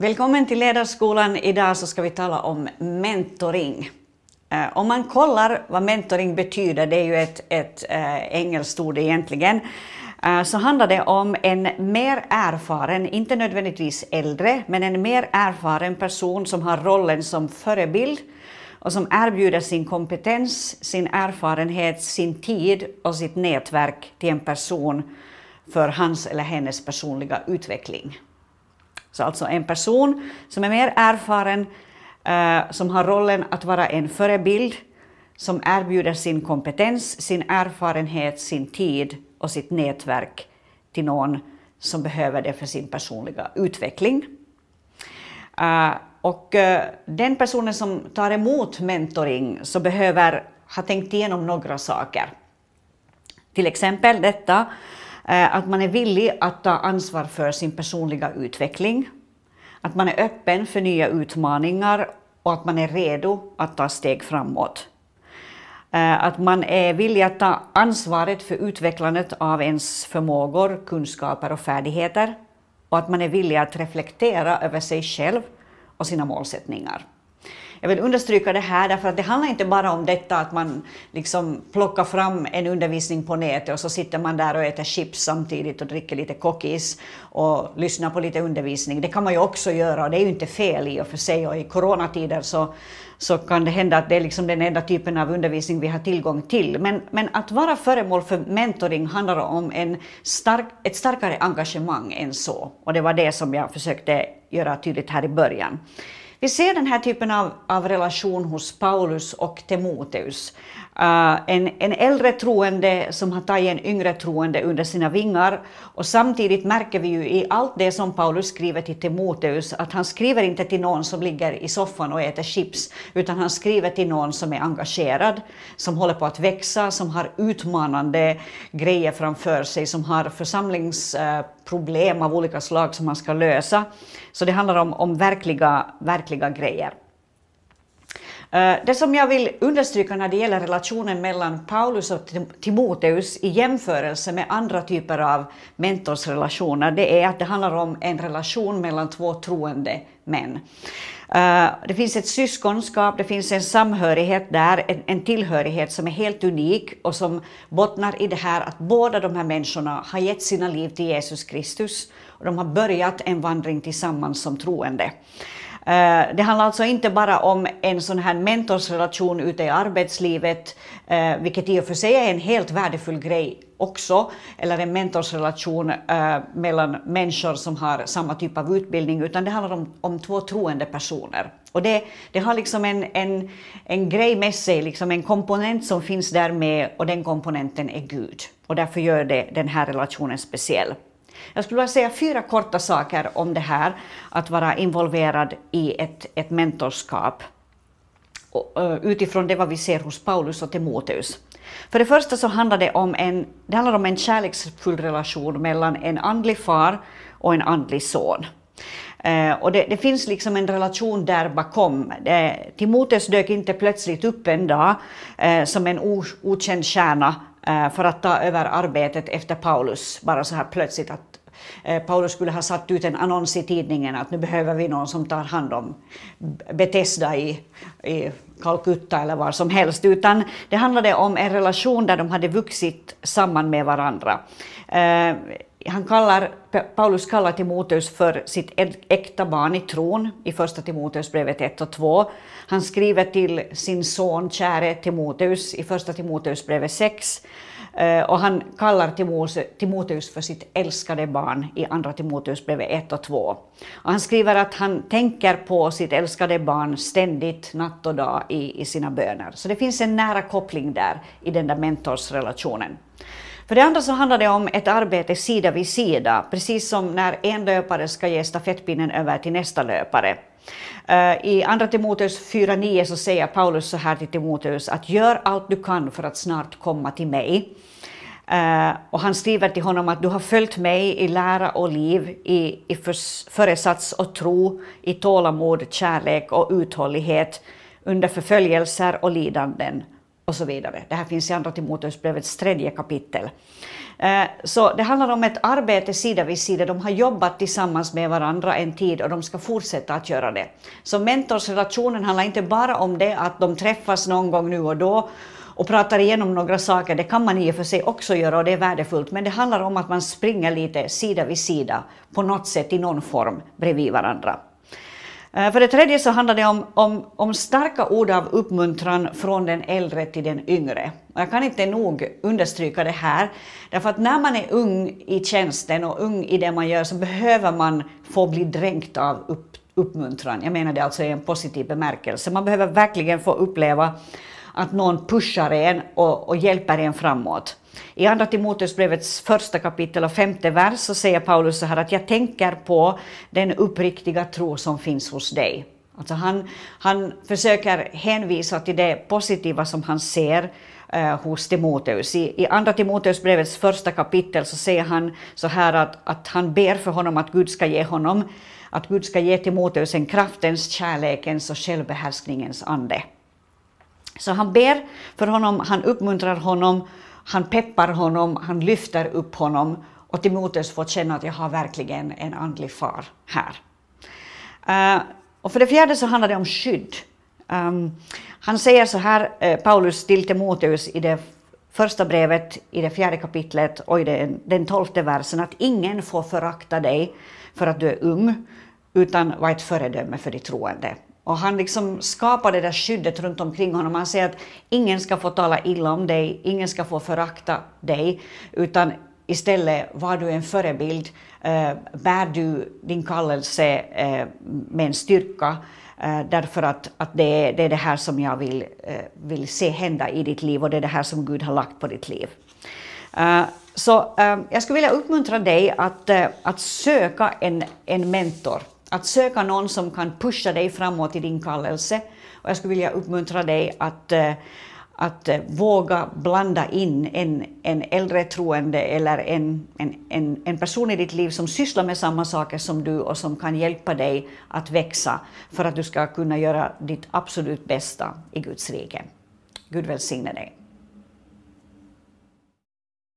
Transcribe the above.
Välkommen till Ledarskolan. Idag så ska vi tala om mentoring. Eh, om man kollar vad mentoring betyder, det är ju ett, ett äh, engelskt ord egentligen, äh, så handlar det om en mer erfaren, inte nödvändigtvis äldre, men en mer erfaren person som har rollen som förebild och som erbjuder sin kompetens, sin erfarenhet, sin tid och sitt nätverk till en person för hans eller hennes personliga utveckling. Så alltså en person som är mer erfaren, eh, som har rollen att vara en förebild, som erbjuder sin kompetens, sin erfarenhet, sin tid och sitt nätverk till någon som behöver det för sin personliga utveckling. Uh, och uh, den personen som tar emot mentoring så behöver ha tänkt igenom några saker. Till exempel detta att man är villig att ta ansvar för sin personliga utveckling, att man är öppen för nya utmaningar och att man är redo att ta steg framåt. Eh, att man är villig att ta ansvaret för utvecklandet av ens förmågor, kunskaper och färdigheter och att man är villig att reflektera över sig själv och sina målsättningar. Jag vill understryka det här därför att det handlar inte bara om detta att man liksom plockar fram en undervisning på nätet och så sitter man där och äter chips samtidigt och dricker lite cookies och lyssnar på lite undervisning. Det kan man ju också göra och det är ju inte fel i och för sig och i coronatider så, så kan det hända att det är liksom den enda typen av undervisning vi har tillgång till. Men, men att vara föremål för mentoring handlar om en stark, ett starkare engagemang än så och det var det som jag försökte göra tydligt här i början. Vi ser den här typen av, av relation hos Paulus och Timoteus. Uh, en, en äldre troende som har tagit en yngre troende under sina vingar. Och samtidigt märker vi ju i allt det som Paulus skriver till Timoteus att han skriver inte till någon som ligger i soffan och äter chips, utan han skriver till någon som är engagerad, som håller på att växa, som har utmanande grejer framför sig, som har församlings eh, problem av olika slag som man ska lösa. Så det handlar om, om verkliga, verkliga grejer. Eh, det som jag vill understryka när det gäller relationen mellan Paulus och Timoteus i jämförelse med andra typer av mentorsrelationer, det är att det handlar om en relation mellan två troende män. Eh, det finns ett syskonskap, det finns en samhörighet där, en, tillhörighet som är helt unik och som bottnar i det här att båda de här människorna har gett sina liv till Jesus Kristus och de har börjat en vandring tillsammans som troende. Eh, det handlar alltså inte bara om en sån här mentorsrelation ute i arbetslivet, eh, vilket i och för sig är en helt värdefull grej också, eller en mentorsrelation eh, mellan människor som har samma typ av utbildning, utan det handlar om, om två troende personer. Och det, det har liksom en, en, en grej med sig, liksom en komponent som finns där med, och den komponenten är Gud. Och därför gör det den här relationen speciell. Jag skulle vilja säga fyra korta saker om det här att vara involverad i ett, ett mentorskap eh, utifrån det vad vi ser hos Paulus och Timoteus. För det första så handlar det om en, det handlar om en kärleksfull relation mellan en andlig far och en andlig son. Eh, och det, det, finns liksom en relation där bakom. Eh, Timoteus dök inte plötsligt upp en dag som en okänd kärna Eh, för att ta över arbetet efter Paulus, bara så här plötsligt att eh, Paulus skulle ha satt ut en annons i tidningen att nu behöver vi någon som tar hand om Bethesda i, i Calcutta eller var som helst, utan det handlade om en relation där de hade vuxit samman med varandra. Eh, han kallar, Paulus kallar Timoteus för sitt äkta barn i tron i första Timoteusbrevet 1 och 2. Han skriver till sin son käre Timoteus i första Timoteusbrevet 6 eh, och han kallar Timoteus för sitt älskade barn i andra Timoteusbrevet 1 och 2. Och han skriver att han tänker på sitt älskade barn ständigt, natt och dag i, i sina böner. Så det finns en nära koppling där i den där mentorsrelationen. För det andra så handlar det om ett arbete sida vid sida, precis som när en löpare ska ge stafettpinnen över till nästa löpare. Eh, I Andra Timoteus 4.9 så säger Paulus så här till Timoteus att gör allt du kan för att snart komma till mig. Uh, och han skriver till honom att du har följt mig i lära och liv, i, i föresats och tro, i tålamod, kärlek och uthållighet, under förföljelser och lidanden och så vidare. Det här finns i Andra Timoteusbrevets tredje kapitel. Eh, så det handlar om ett arbete sida vid sida. De har jobbat tillsammans med varandra en tid och de ska fortsätta att göra det. Så mentorsrelationen handlar inte bara om det att de träffas någon gång nu och då och pratar igenom några saker. Det kan man i och för sig också göra och det är värdefullt. Men det handlar om att man springer lite sida vid sida på något sätt i någon form bredvid varandra. Eh, för det tredje så handlar det om, om, om, starka ord av uppmuntran från den äldre till den yngre. Och jag kan inte nog understryka det här, därför att när man är ung i tjänsten och ung i det man gör så behöver man få bli dränkt av upp, uppmuntran. Jag menar det alltså i en positiv bemärkelse. Man behöver verkligen få uppleva att någon pushar en och, och hjälper en framåt. I Andra Timoteusbrevets första kapitel och femte vers så säger Paulus så här att jag tänker på den uppriktiga tro som finns hos dig. Alltså han, han försöker hänvisa till det positiva som han ser eh, hos Timoteus. I, I Andra Timoteusbrevets första kapitel så säger han så här att, att han ber för honom att Gud ska ge honom att Gud ska ge Timoteus en kraftens, kärlekens och självbehärskningens ande. Så han ber för honom, han uppmuntrar honom, han peppar honom, han lyfter upp honom och Timoteus får känna att jag har verkligen en andlig far här. Uh, och för det fjärde så handlar det om skydd. Um, han säger så här, uh, Paulus till Timoteus i det första brevet i det fjärde kapitlet och i den, den tolfte versen att ingen får förakta dig för att du är ung, utan var ett föredöme för de troende. Och han liksom skapar det där skyddet runt omkring honom. Han säger att ingen ska få tala illa om dig, ingen ska få förakta dig, utan istället var du en förebild, eh, bär du din kallelse eh, med en styrka, eh, därför att, att det, är, det är det här som jag vill, eh, vill se hända i ditt liv och det är det här som Gud har lagt på ditt liv. Uh, så uh, jag skulle vilja uppmuntra dig att, uh, att söka en, en mentor att söka någon som kan pusha dig framåt i din kallelse. Och jag skulle vilja uppmuntra dig att, eh, att eh, våga blanda in en, en äldre troende eller en, en, en, en person i ditt liv som sysslar med samma saker som du och som kan hjälpa dig att växa för att du ska kunna göra ditt absolut bästa i Guds rike. Gud välsigne dig.